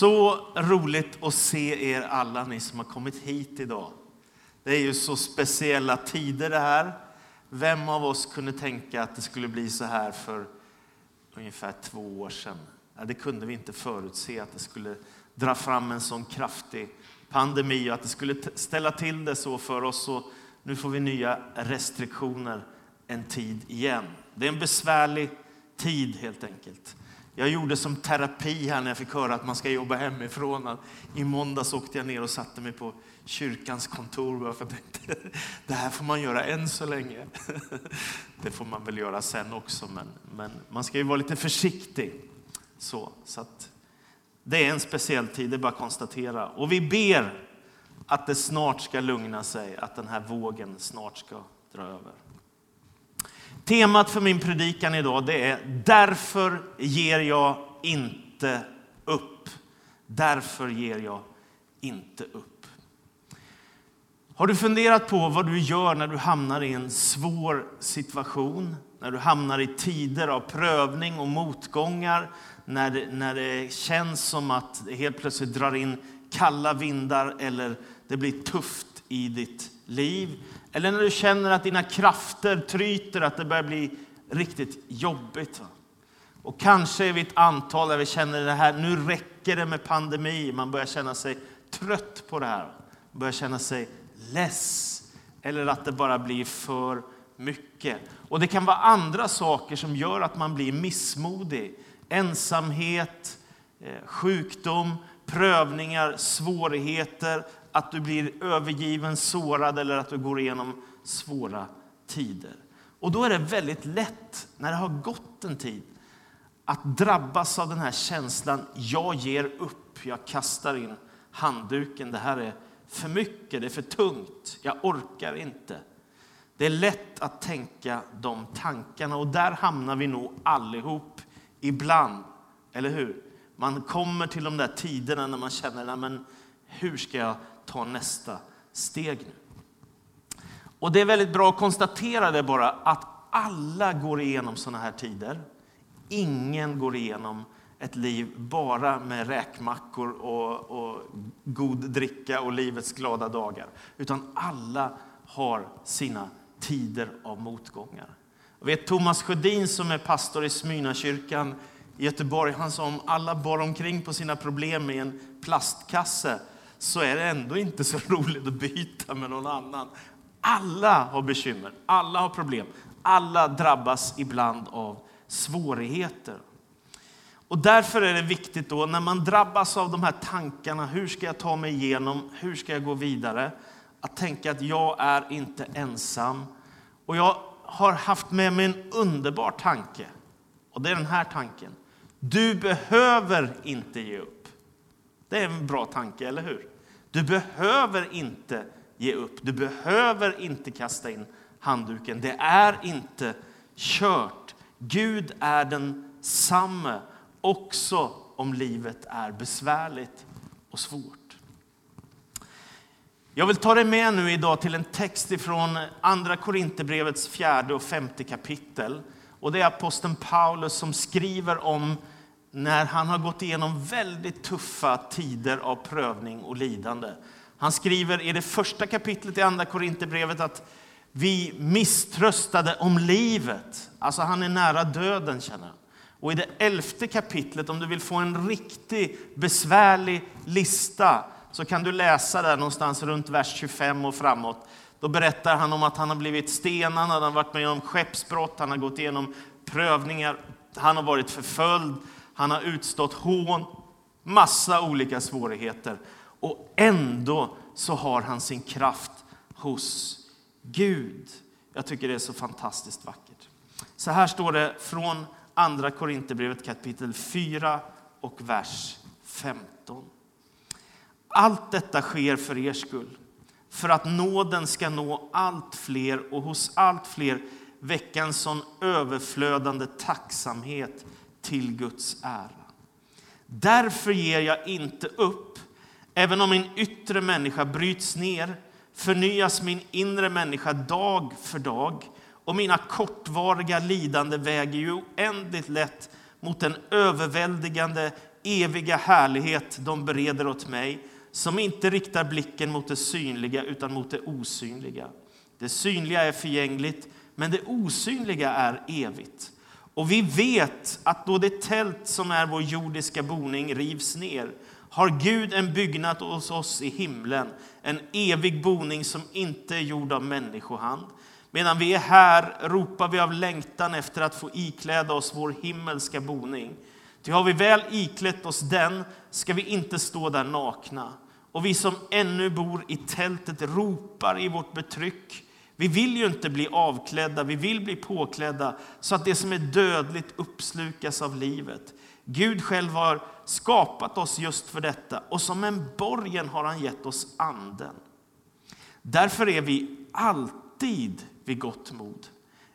Så roligt att se er alla ni som har kommit hit idag. Det är ju så speciella tider det här. Vem av oss kunde tänka att det skulle bli så här för ungefär två år sedan? Ja, det kunde vi inte förutse att det skulle dra fram en sån kraftig pandemi och att det skulle ställa till det så för oss. Och nu får vi nya restriktioner en tid igen. Det är en besvärlig tid helt enkelt. Jag gjorde som terapi här när jag fick höra att man ska jobba hemifrån. I måndags åkte jag ner och satte mig på kyrkans kontor. För jag tänkte, det här får man göra än så länge. Det får man väl göra sen också, men, men man ska ju vara lite försiktig. Så, så att, det är en speciell tid, det är bara att konstatera. Och vi ber att det snart ska lugna sig, att den här vågen snart ska dra över. Temat för min predikan idag det är Därför ger jag inte upp. Därför ger jag inte upp. Har du funderat på vad du gör när du hamnar i en svår situation? När du hamnar i tider av prövning och motgångar? När det, när det känns som att det helt plötsligt drar in kalla vindar eller det blir tufft i ditt liv? Eller när du känner att dina krafter tryter, att det börjar bli riktigt jobbigt. Och kanske är vi ett antal där vi känner det här, nu räcker det med pandemi. Man börjar känna sig trött på det här. Man börjar känna sig less. Eller att det bara blir för mycket. Och det kan vara andra saker som gör att man blir missmodig. Ensamhet, eh, sjukdom, prövningar, svårigheter, att du blir övergiven, sårad eller att du går igenom svåra tider. Och då är det väldigt lätt, när det har gått en tid, att drabbas av den här känslan, jag ger upp, jag kastar in handduken, det här är för mycket, det är för tungt, jag orkar inte. Det är lätt att tänka de tankarna och där hamnar vi nog allihop ibland, eller hur? Man kommer till de där tiderna när man känner, men hur ska jag ta nästa steg nu. Och det är väldigt bra att konstatera det bara, att alla går igenom sådana här tider. Ingen går igenom ett liv bara med räkmackor och, och god dricka och livets glada dagar. Utan alla har sina tider av motgångar. Jag vet Thomas Sjödin som är pastor i Smyrnakyrkan i Göteborg, han sa om alla bar omkring på sina problem i en plastkasse så är det ändå inte så roligt att byta med någon annan. Alla har bekymmer, alla har problem. Alla drabbas ibland av svårigheter. Och därför är det viktigt då när man drabbas av de här tankarna, hur ska jag ta mig igenom, hur ska jag gå vidare? Att tänka att jag är inte ensam. Och jag har haft med mig en underbar tanke. Och det är den här tanken. Du behöver inte ge upp. Det är en bra tanke, eller hur? Du behöver inte ge upp. Du behöver inte kasta in handduken. Det är inte kört. Gud är densamme också om livet är besvärligt och svårt. Jag vill ta dig med nu idag till en text ifrån Andra Korinthierbrevets fjärde och femte kapitel. Och det är aposteln Paulus som skriver om när han har gått igenom väldigt tuffa tider av prövning och lidande. Han skriver i det första kapitlet i Andra Korinthierbrevet att vi misströstade om livet. Alltså han är nära döden känner han. Och i det elfte kapitlet, om du vill få en riktigt besvärlig lista, så kan du läsa där någonstans runt vers 25 och framåt. Då berättar han om att han har blivit stenad, han har varit med om skeppsbrott, han har gått igenom prövningar, han har varit förföljd, han har utstått hån, massa olika svårigheter. Och ändå så har han sin kraft hos Gud. Jag tycker det är så fantastiskt vackert. Så här står det från Andra Korinthierbrevet kapitel 4 och vers 15. Allt detta sker för er skull, för att nåden ska nå allt fler och hos allt fler väcka en sån överflödande tacksamhet till Guds ära. Därför ger jag inte upp. Även om min yttre människa bryts ner förnyas min inre människa dag för dag och mina kortvariga lidande väger ju oändligt lätt mot den överväldigande eviga härlighet de bereder åt mig, som inte riktar blicken mot det synliga utan mot det osynliga. Det synliga är förgängligt, men det osynliga är evigt. Och vi vet att då det tält som är vår jordiska boning rivs ner har Gud en byggnad hos oss i himlen, en evig boning som inte är gjord av människohand. Medan vi är här ropar vi av längtan efter att få ikläda oss vår himmelska boning. Ty har vi väl iklätt oss den ska vi inte stå där nakna. Och vi som ännu bor i tältet ropar i vårt betryck. Vi vill ju inte bli avklädda, vi vill bli påklädda så att det som är dödligt uppslukas av livet. Gud själv har skapat oss just för detta och som en borgen har han gett oss anden. Därför är vi alltid vid gott mod.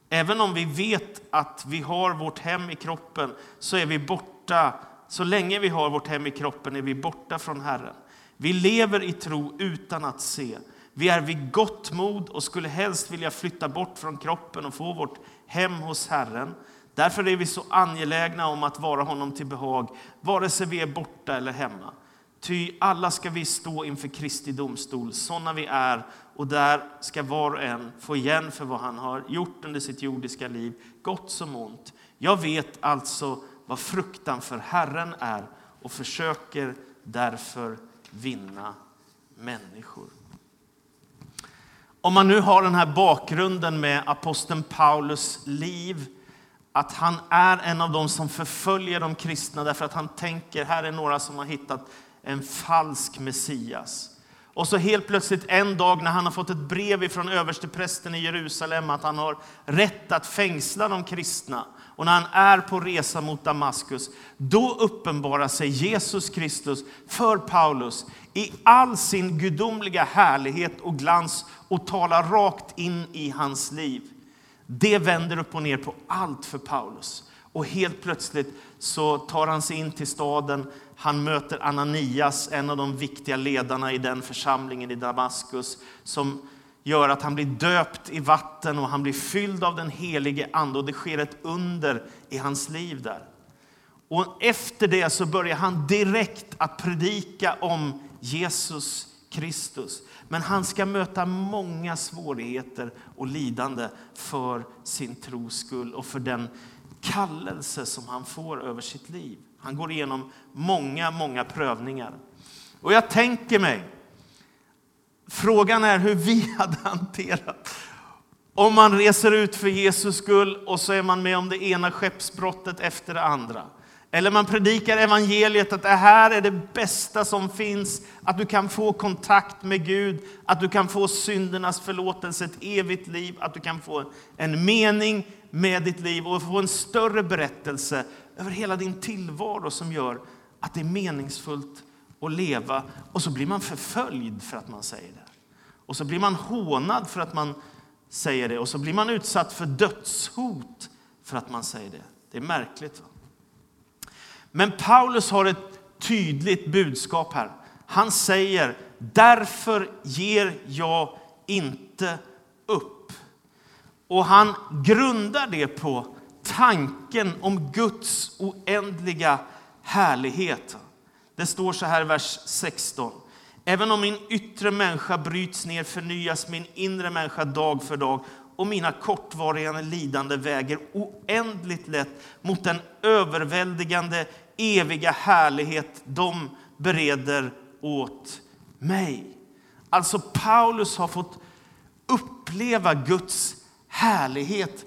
Även om vi vet att vi har vårt hem i kroppen så är vi borta. Så länge vi har vårt hem i kroppen är vi borta från Herren. Vi lever i tro utan att se. Vi är vid gott mod och skulle helst vilja flytta bort från kroppen och få vårt hem hos Herren. Därför är vi så angelägna om att vara honom till behag, vare sig vi är borta eller hemma. Ty alla ska vi stå inför Kristi domstol, sådana vi är, och där ska var och en få igen för vad han har gjort under sitt jordiska liv, gott som ont. Jag vet alltså vad fruktan för Herren är och försöker därför vinna människor. Om man nu har den här bakgrunden med aposteln Paulus liv, att han är en av dem som förföljer de kristna därför att han tänker, här är några som har hittat en falsk Messias. Och så helt plötsligt en dag när han har fått ett brev från översteprästen i Jerusalem att han har rätt att fängsla de kristna. Och när han är på resa mot Damaskus, då uppenbarar sig Jesus Kristus för Paulus i all sin gudomliga härlighet och glans och talar rakt in i hans liv. Det vänder upp och ner på allt för Paulus. Och helt plötsligt så tar han sig in till staden. Han möter Ananias, en av de viktiga ledarna i den församlingen i Damaskus, som gör att han blir döpt i vatten och han blir fylld av den helige Ande och det sker ett under i hans liv där. Och efter det så börjar han direkt att predika om Jesus Kristus. Men han ska möta många svårigheter och lidande för sin tros skull och för den kallelse som han får över sitt liv. Han går igenom många, många prövningar. Och jag tänker mig, frågan är hur vi hade hanterat om man reser ut för Jesus skull och så är man med om det ena skeppsbrottet efter det andra. Eller man predikar evangeliet att det här är det bästa som finns, att du kan få kontakt med Gud, att du kan få syndernas förlåtelse, ett evigt liv, att du kan få en mening med ditt liv och få en större berättelse över hela din tillvaro som gör att det är meningsfullt och leva. Och så blir man förföljd för att man säger det. Och så blir man hånad för att man säger det. Och så blir man utsatt för dödshot för att man säger det. Det är märkligt. Va? Men Paulus har ett tydligt budskap här. Han säger, därför ger jag inte upp. Och han grundar det på tanken om Guds oändliga härlighet. Det står så här i vers 16. Även om min yttre människa bryts ner förnyas min inre människa dag för dag och mina kortvariga lidande väger oändligt lätt mot den överväldigande eviga härlighet de bereder åt mig. Alltså Paulus har fått uppleva Guds härlighet.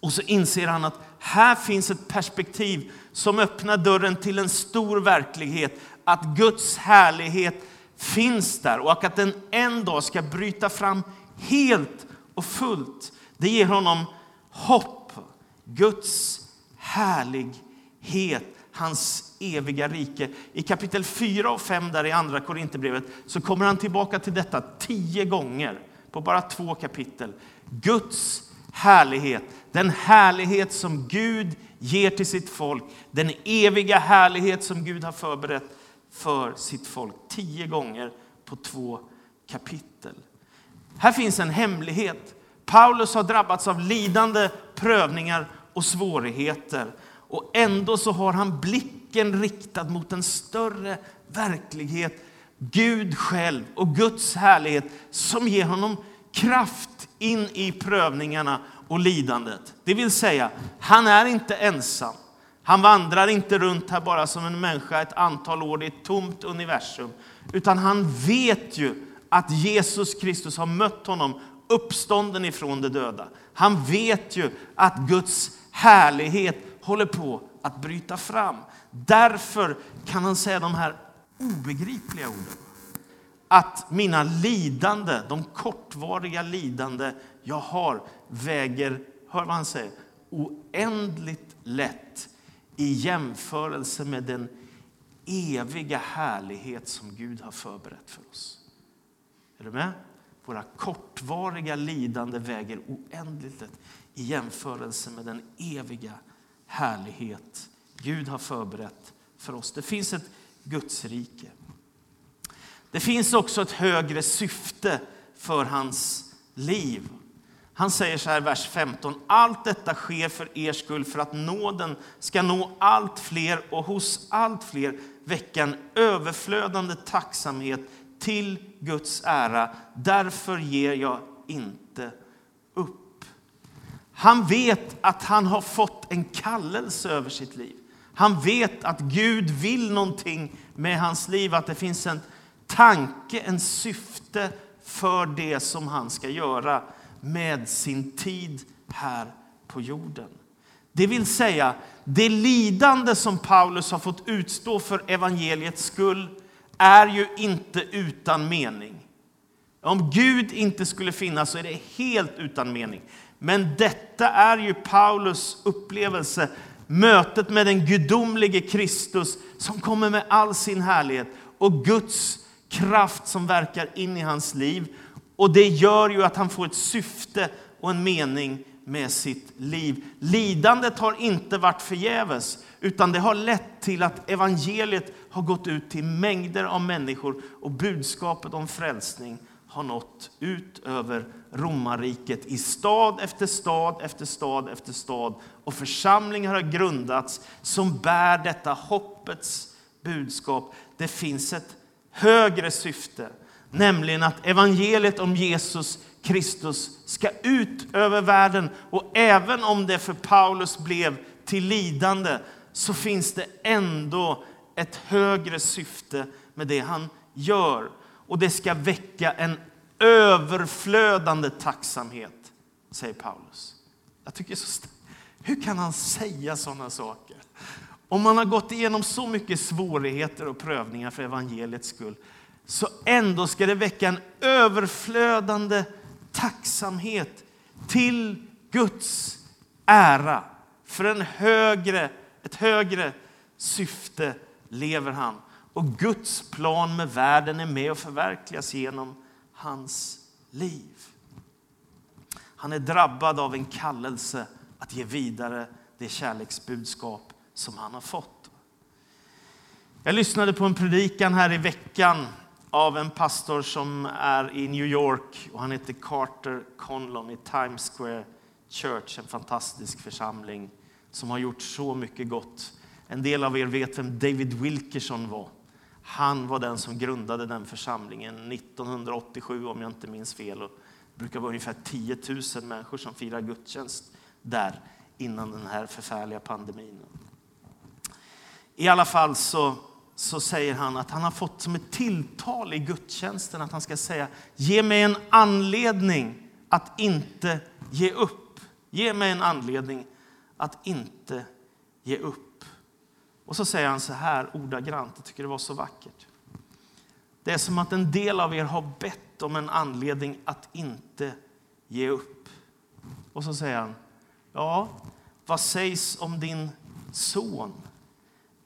Och så inser han att här finns ett perspektiv som öppnar dörren till en stor verklighet. Att Guds härlighet finns där och att den en dag ska bryta fram helt och fullt. Det ger honom hopp. Guds härlighet, hans eviga rike. I kapitel 4 och 5 där i andra Korinthierbrevet så kommer han tillbaka till detta tio gånger på bara två kapitel. Guds härlighet, den härlighet som Gud ger till sitt folk, den eviga härlighet som Gud har förberett för sitt folk. Tio gånger på två kapitel. Här finns en hemlighet. Paulus har drabbats av lidande, prövningar och svårigheter. Och ändå så har han blicken riktad mot en större verklighet. Gud själv och Guds härlighet som ger honom kraft in i prövningarna och lidandet. Det vill säga, han är inte ensam. Han vandrar inte runt här bara som en människa ett antal år i ett tomt universum. Utan han vet ju att Jesus Kristus har mött honom uppstånden ifrån de döda. Han vet ju att Guds härlighet håller på att bryta fram. Därför kan han säga de här obegripliga orden. Att mina lidande, de kortvariga lidande jag har, väger, hör vad han säger, oändligt lätt i jämförelse med den eviga härlighet som Gud har förberett för oss. Är du med? Våra kortvariga lidande väger oändligt lätt i jämförelse med den eviga härlighet Gud har förberett för oss. Det finns ett Gudsrike. Det finns också ett högre syfte för hans liv. Han säger så här i vers 15. Allt detta sker för er skull för att nåden ska nå allt fler och hos allt fler väcka en överflödande tacksamhet till Guds ära. Därför ger jag inte upp. Han vet att han har fått en kallelse över sitt liv. Han vet att Gud vill någonting med hans liv, att det finns en tanke, en syfte för det som han ska göra med sin tid här på jorden. Det vill säga, det lidande som Paulus har fått utstå för evangeliets skull är ju inte utan mening. Om Gud inte skulle finnas så är det helt utan mening. Men detta är ju Paulus upplevelse, mötet med den gudomlige Kristus som kommer med all sin härlighet och Guds kraft som verkar in i hans liv. Och det gör ju att han får ett syfte och en mening med sitt liv. Lidandet har inte varit förgäves, utan det har lett till att evangeliet har gått ut till mängder av människor och budskapet om frälsning har nått ut över romarriket i stad efter stad efter stad efter stad. Och församlingar har grundats som bär detta hoppets budskap. Det finns ett högre syfte, nämligen att evangeliet om Jesus Kristus ska ut över världen. Och även om det för Paulus blev till lidande så finns det ändå ett högre syfte med det han gör. Och det ska väcka en överflödande tacksamhet, säger Paulus. Jag tycker så Hur kan han säga sådana saker? Om man har gått igenom så mycket svårigheter och prövningar för evangeliets skull, så ändå ska det väcka en överflödande tacksamhet till Guds ära. För en högre, ett högre syfte lever han. Och Guds plan med världen är med och förverkligas genom hans liv. Han är drabbad av en kallelse att ge vidare det kärleksbudskap som han har fått. Jag lyssnade på en predikan här i veckan av en pastor som är i New York. och Han heter Carter Conlon i Times Square Church, en fantastisk församling som har gjort så mycket gott. En del av er vet vem David Wilkerson var. Han var den som grundade den församlingen 1987 om jag inte minns fel. Och det brukar vara ungefär 10 000 människor som firar gudstjänst där innan den här förfärliga pandemin. I alla fall så, så säger han att han har fått som ett tilltal i gudstjänsten att han ska säga ge mig en anledning att inte ge upp. Ge mig en anledning att inte ge upp. Och så säger han så här ordagrant, jag tycker det var så vackert. Det är som att en del av er har bett om en anledning att inte ge upp. Och så säger han, ja, vad sägs om din son?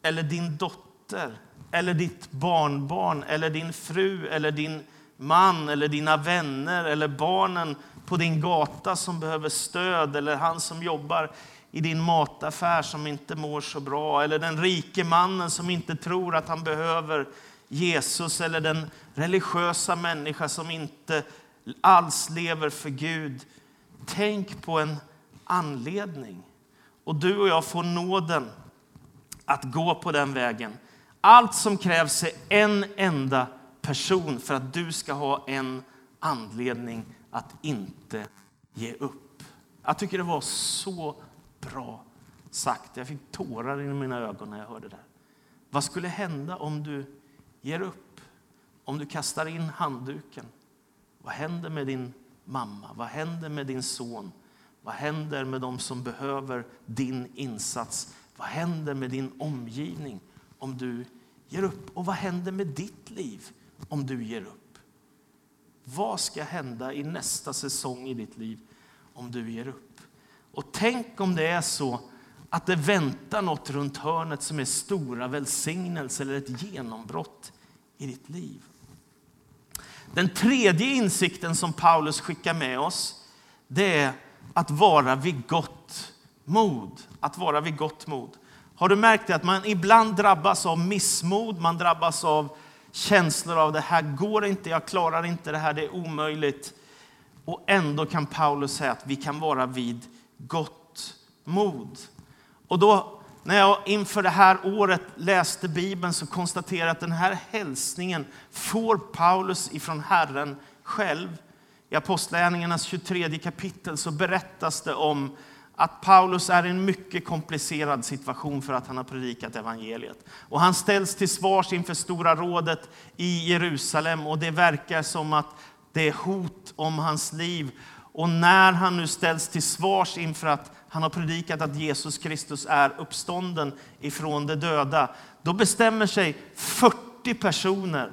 Eller din dotter? Eller ditt barnbarn? Eller din fru? Eller din man? Eller dina vänner? Eller barnen på din gata som behöver stöd? Eller han som jobbar i din mataffär som inte mår så bra eller den rike mannen som inte tror att han behöver Jesus eller den religiösa människa som inte alls lever för Gud. Tänk på en anledning. Och du och jag får nåden att gå på den vägen. Allt som krävs är en enda person för att du ska ha en anledning att inte ge upp. Jag tycker det var så bra sagt. Jag fick tårar i mina ögon när jag hörde det. Vad skulle hända om du ger upp? Om du kastar in handduken? Vad händer med din mamma? Vad händer med din son? Vad händer med de som behöver din insats? Vad händer med din omgivning om du ger upp? Och vad händer med ditt liv om du ger upp? Vad ska hända i nästa säsong i ditt liv om du ger upp? Och tänk om det är så att det väntar något runt hörnet som är stora välsignelser eller ett genombrott i ditt liv. Den tredje insikten som Paulus skickar med oss det är att vara vid gott mod. Att vara vid gott mod. Har du märkt det? att man ibland drabbas av missmod, man drabbas av känslor av det här går inte, jag klarar inte det här, det är omöjligt. Och ändå kan Paulus säga att vi kan vara vid gott mod. Och då, när jag inför det här året läste Bibeln så konstaterade jag att den här hälsningen får Paulus ifrån Herren själv. I Apostlagärningarnas 23 kapitel så berättas det om att Paulus är i en mycket komplicerad situation för att han har predikat evangeliet. Och han ställs till svars inför Stora rådet i Jerusalem och det verkar som att det är hot om hans liv. Och när han nu ställs till svars inför att han har predikat att Jesus Kristus är uppstånden ifrån de döda, då bestämmer sig 40 personer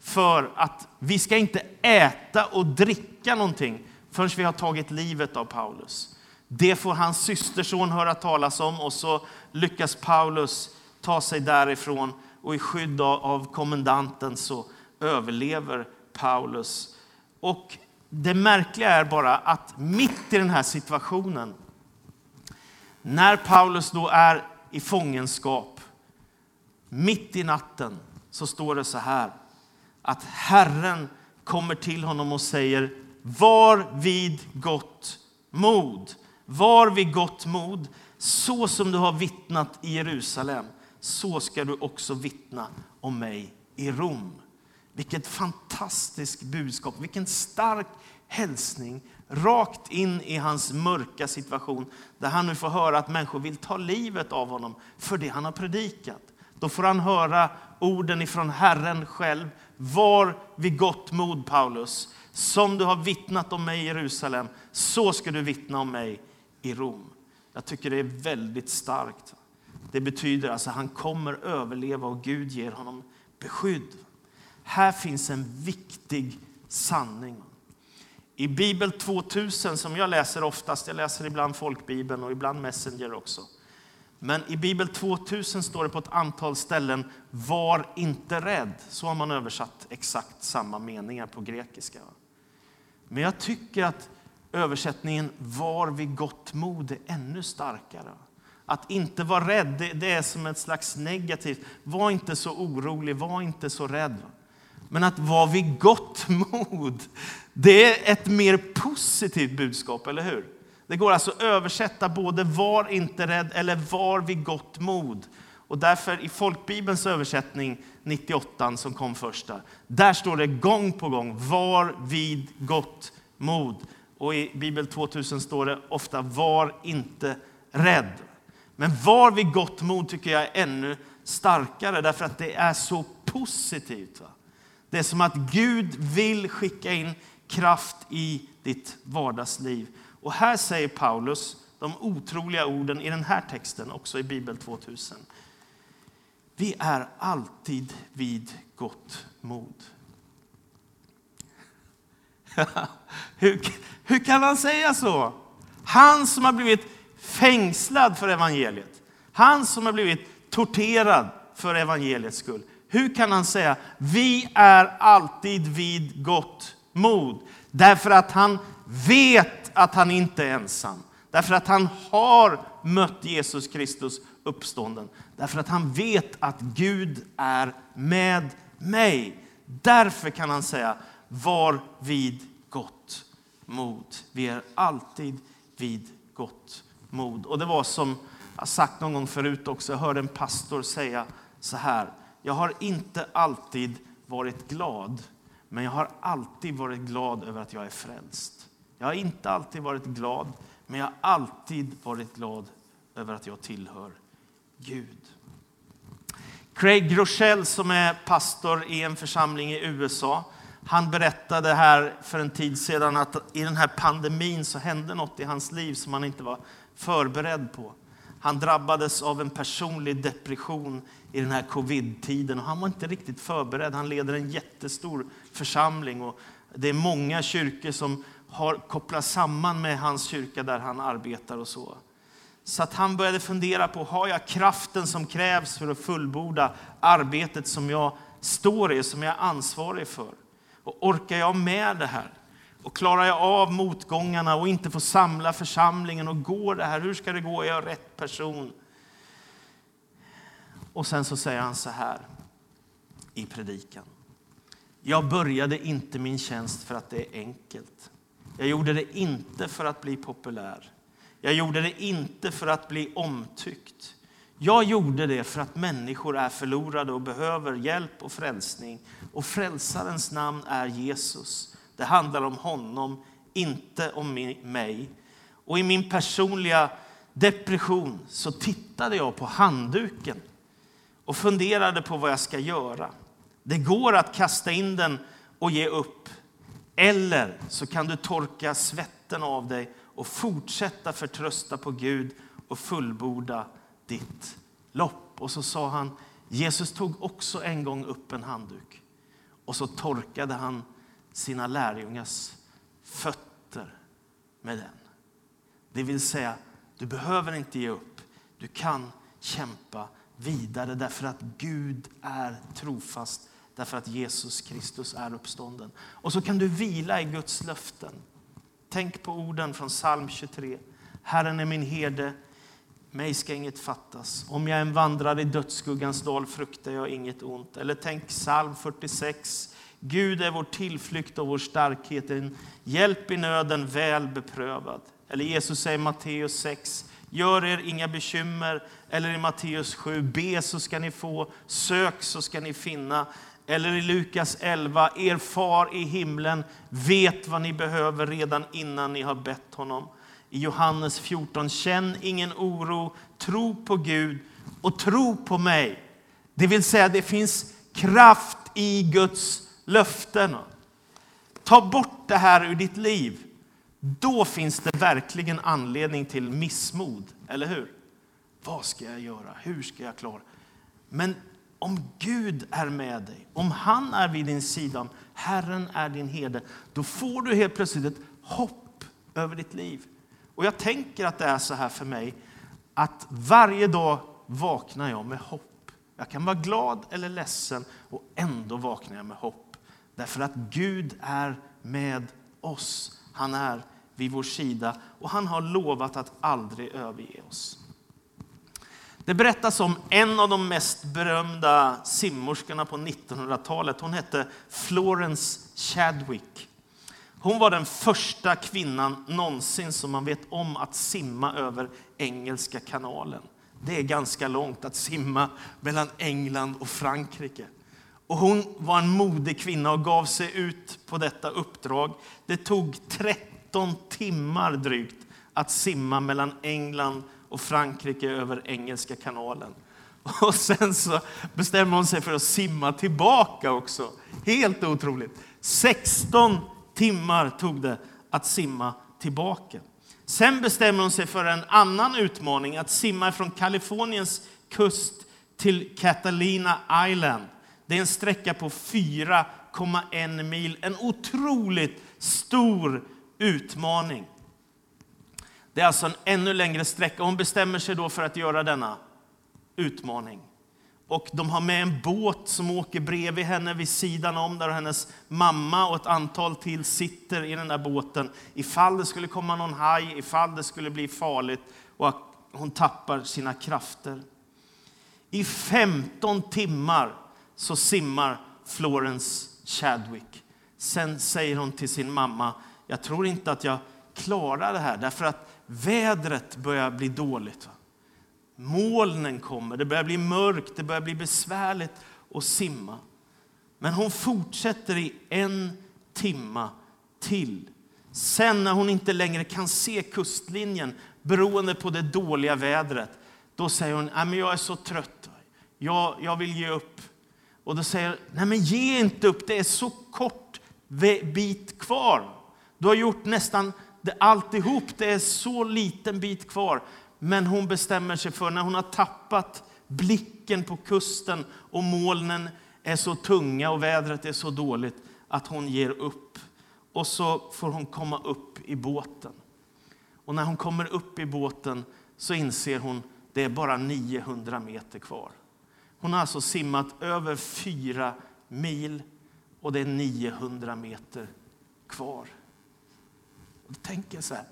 för att vi ska inte äta och dricka någonting förrän vi har tagit livet av Paulus. Det får hans systerson höra talas om och så lyckas Paulus ta sig därifrån och i skydd av kommendanten så överlever Paulus. Och det märkliga är bara att mitt i den här situationen, när Paulus då är i fångenskap, mitt i natten, så står det så här att Herren kommer till honom och säger var vid gott mod. Var vid gott mod. Så som du har vittnat i Jerusalem, så ska du också vittna om mig i Rom. Vilket fantastiskt budskap, vilken stark hälsning rakt in i hans mörka situation där han nu får höra att människor vill ta livet av honom för det han har predikat. Då får han höra orden ifrån Herren själv. Var vid gott mod, Paulus. Som du har vittnat om mig i Jerusalem, så ska du vittna om mig i Rom. Jag tycker det är väldigt starkt. Det betyder alltså att han kommer överleva och Gud ger honom beskydd. Här finns en viktig sanning. I Bibel 2000, som jag läser oftast, jag läser ibland folkbibeln och ibland Messenger också. Men i Bibel 2000 står det på ett antal ställen, var inte rädd. Så har man översatt exakt samma meningar på grekiska. Men jag tycker att översättningen var vid gott mod är ännu starkare. Att inte vara rädd, det, är som ett slags negativt. Var inte så orolig, var inte så rädd. Men att vara vid gott mod, det är ett mer positivt budskap, eller hur? Det går alltså att översätta både var inte rädd eller var vid gott mod. Och därför i folkbibelns översättning 98 som kom första. där står det gång på gång var vid gott mod. Och i Bibel 2000 står det ofta var inte rädd. Men var vid gott mod tycker jag är ännu starkare därför att det är så positivt. Va? Det är som att Gud vill skicka in kraft i ditt vardagsliv. Och här säger Paulus de otroliga orden i den här texten, också i Bibel 2000. Vi är alltid vid gott mod. hur, hur kan han säga så? Han som har blivit fängslad för evangeliet. Han som har blivit torterad för evangeliets skull. Hur kan han säga vi är alltid vid gott mod? Därför att han vet att han inte är ensam. Därför att han har mött Jesus Kristus uppstånden. Därför att han vet att Gud är med mig. Därför kan han säga var vid gott mod. Vi är alltid vid gott mod. Och det var som jag sagt någon gång förut också, jag hörde en pastor säga så här. Jag har inte alltid varit glad, men jag har alltid varit glad över att jag är frälst. Jag har inte alltid varit glad, men jag har alltid varit glad över att jag tillhör Gud. Craig Groeschel som är pastor i en församling i USA, han berättade här för en tid sedan att i den här pandemin så hände något i hans liv som han inte var förberedd på. Han drabbades av en personlig depression i den här covid-tiden och han var inte riktigt förberedd. Han leder en jättestor församling och det är många kyrkor som har kopplat samman med hans kyrka där han arbetar och så. Så att han började fundera på, har jag kraften som krävs för att fullborda arbetet som jag står i, som jag är ansvarig för? Och orkar jag med det här? Och klarar jag av motgångarna och inte får samla församlingen och går det här? Hur ska det gå? Är jag rätt person? Och sen så säger han så här i predikan. Jag började inte min tjänst för att det är enkelt. Jag gjorde det inte för att bli populär. Jag gjorde det inte för att bli omtyckt. Jag gjorde det för att människor är förlorade och behöver hjälp och frälsning. Och frälsarens namn är Jesus. Det handlar om honom, inte om mig. Och i min personliga depression så tittade jag på handduken och funderade på vad jag ska göra. Det går att kasta in den och ge upp. Eller så kan du torka svetten av dig och fortsätta förtrösta på Gud och fullborda ditt lopp. Och så sa han, Jesus tog också en gång upp en handduk och så torkade han sina lärjungars fötter med den. Det vill säga, du behöver inte ge upp. Du kan kämpa vidare därför att Gud är trofast, därför att Jesus Kristus är uppstånden. Och så kan du vila i Guds löften. Tänk på orden från psalm 23. Herren är min herde, mig ska inget fattas. Om jag än vandrar i dödsskuggans dal fruktar jag inget ont. Eller tänk psalm 46. Gud är vår tillflykt och vår starkhet, en hjälp i nöden väl beprövad. Eller Jesus säger i Matteus 6. Gör er inga bekymmer. Eller i Matteus 7. Be så ska ni få, sök så ska ni finna. Eller i Lukas 11, er far i himlen vet vad ni behöver redan innan ni har bett honom. I Johannes 14, känn ingen oro, tro på Gud och tro på mig. Det vill säga, det finns kraft i Guds löften. Ta bort det här ur ditt liv. Då finns det verkligen anledning till missmod, eller hur? Vad ska jag göra? Hur ska jag klara? Men om Gud är med dig, om han är vid din sida, om Herren är din herde, då får du helt plötsligt ett hopp över ditt liv. Och jag tänker att det är så här för mig, att varje dag vaknar jag med hopp. Jag kan vara glad eller ledsen och ändå vaknar jag med hopp. Därför att Gud är med oss. Han är vid vår sida och han har lovat att aldrig överge oss. Det berättas om en av de mest berömda simmorskorna på 1900-talet. Hon hette Florence Chadwick. Hon var den första kvinnan någonsin som man vet om att simma över Engelska kanalen. Det är ganska långt att simma mellan England och Frankrike. Och hon var en modig kvinna och gav sig ut på detta uppdrag. Det tog 13 timmar drygt att simma mellan England och Frankrike över Engelska kanalen. Och sen så bestämmer hon sig för att simma tillbaka också. Helt otroligt. 16 timmar tog det att simma tillbaka. Sen bestämmer hon sig för en annan utmaning, att simma från Kaliforniens kust till Catalina Island. Det är en sträcka på 4,1 mil. En otroligt stor utmaning. Det är alltså en ännu längre sträcka. Hon bestämmer sig då för att göra denna utmaning. Och de har med en båt som åker bredvid henne vid sidan om där hennes mamma och ett antal till sitter i den där båten. Ifall det skulle komma någon haj, ifall det skulle bli farligt och hon tappar sina krafter. I 15 timmar så simmar Florence Chadwick. Sen säger hon till sin mamma, jag tror inte att jag klarar det här därför att vädret börjar bli dåligt. Molnen kommer, det börjar bli mörkt, det börjar bli besvärligt att simma. Men hon fortsätter i en timma till. Sen när hon inte längre kan se kustlinjen beroende på det dåliga vädret, då säger hon att jag är så trött, jag, jag vill ge upp. Och då säger nej men ge inte upp, det är så kort bit kvar. Du har gjort nästan alltihop, det är så liten bit kvar. Men hon bestämmer sig för, när hon har tappat blicken på kusten och molnen är så tunga och vädret är så dåligt, att hon ger upp. Och så får hon komma upp i båten. Och när hon kommer upp i båten så inser hon det är bara 900 meter kvar. Hon har alltså simmat över fyra mil och det är 900 meter kvar. Och då tänker jag så här,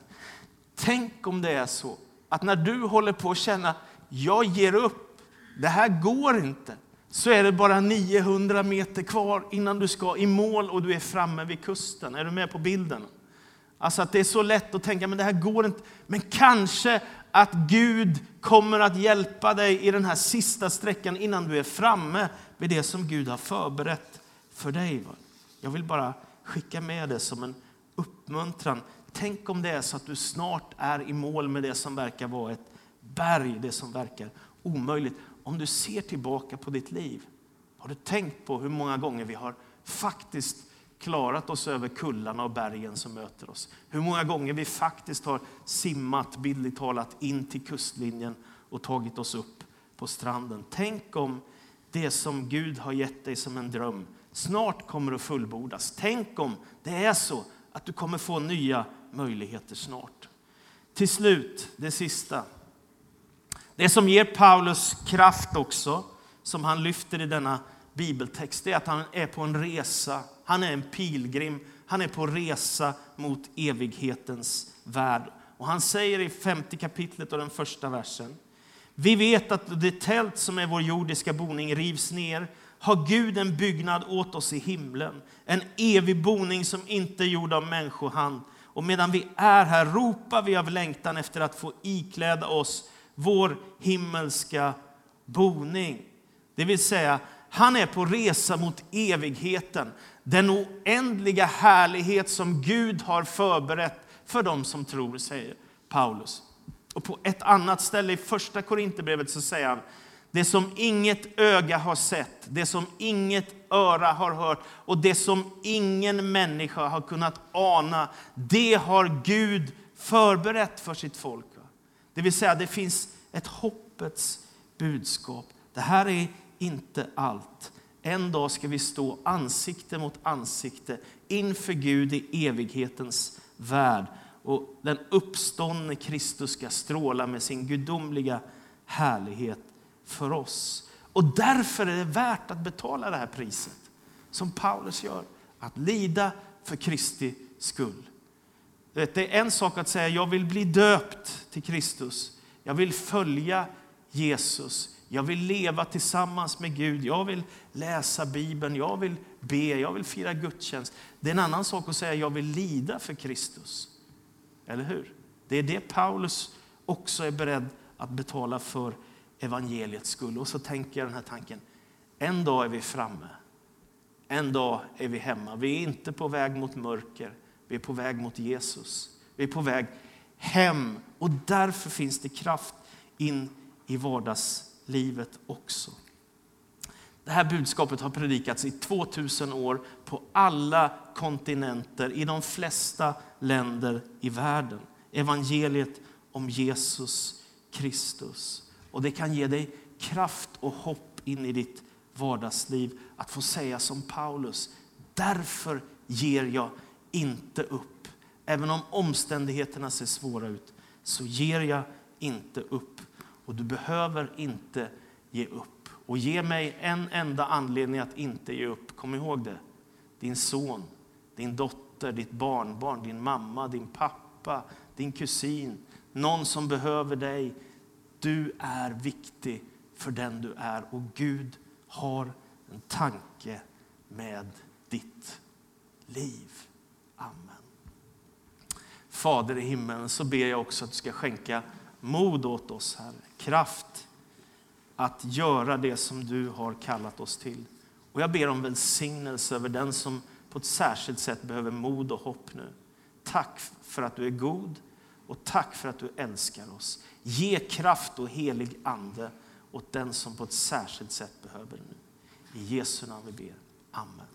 tänk om det är så att när du håller på att känna jag ger upp, det här går inte, så är det bara 900 meter kvar innan du ska i mål och du är framme vid kusten. Är du med på bilden? Alltså att det är så lätt att tänka, men det här går inte. Men kanske att Gud kommer att hjälpa dig i den här sista sträckan innan du är framme vid det som Gud har förberett för dig. Jag vill bara skicka med det som en uppmuntran. Tänk om det är så att du snart är i mål med det som verkar vara ett berg, det som verkar omöjligt. Om du ser tillbaka på ditt liv, har du tänkt på hur många gånger vi har faktiskt klarat oss över kullarna och bergen som möter oss. Hur många gånger vi faktiskt har simmat, bildligt talat, in till kustlinjen och tagit oss upp på stranden. Tänk om det som Gud har gett dig som en dröm snart kommer att fullbordas. Tänk om det är så att du kommer få nya möjligheter snart. Till slut, det sista. Det som ger Paulus kraft också, som han lyfter i denna bibeltext, det är att han är på en resa han är en pilgrim. Han är på resa mot evighetens värld. Och han säger i femte kapitlet och den första versen. Vi vet att det tält som är vår jordiska boning rivs ner har Gud en byggnad åt oss i himlen. En evig boning som inte är gjord av människohand. Och medan vi är här ropar vi av längtan efter att få ikläda oss vår himmelska boning. Det vill säga, han är på resa mot evigheten den oändliga härlighet som Gud har förberett för dem som tror, säger Paulus. Och på ett annat ställe i första Korinthierbrevet så säger han det som inget öga har sett, det som inget öra har hört och det som ingen människa har kunnat ana, det har Gud förberett för sitt folk. Det vill säga, det finns ett hoppets budskap. Det här är inte allt. En dag ska vi stå ansikte mot ansikte inför Gud i evighetens värld. Och den uppståndne Kristus ska stråla med sin gudomliga härlighet för oss. Och därför är det värt att betala det här priset, som Paulus gör. Att lida för Kristi skull. Det är en sak att säga jag vill bli döpt till Kristus. Jag vill följa Jesus. Jag vill leva tillsammans med Gud. Jag vill läsa Bibeln, jag vill be, jag vill fira gudstjänst. Det är en annan sak att säga jag vill lida för Kristus. Eller hur? Det är det Paulus också är beredd att betala för evangeliets skull. Och så tänker jag den här tanken. En dag är vi framme. En dag är vi hemma. Vi är inte på väg mot mörker. Vi är på väg mot Jesus. Vi är på väg hem. Och därför finns det kraft in i vardagslivet också. Det här budskapet har predikats i 2000 år på alla kontinenter, i de flesta länder i världen. Evangeliet om Jesus Kristus. Och det kan ge dig kraft och hopp in i ditt vardagsliv att få säga som Paulus. Därför ger jag inte upp. Även om omständigheterna ser svåra ut så ger jag inte upp. Och du behöver inte ge upp. Och ge mig en enda anledning att inte ge upp. Kom ihåg det. Din son, din dotter, ditt barnbarn, din mamma, din pappa, din kusin. Någon som behöver dig. Du är viktig för den du är. Och Gud har en tanke med ditt liv. Amen. Fader i himmelen, så ber jag också att du ska skänka mod åt oss, Herre. Kraft att göra det som du har kallat oss till. Och jag ber om välsignelse över den som på ett särskilt sätt behöver mod och hopp nu. Tack för att du är god och tack för att du älskar oss. Ge kraft och helig ande åt den som på ett särskilt sätt behöver det nu. I Jesu namn vi ber. Amen.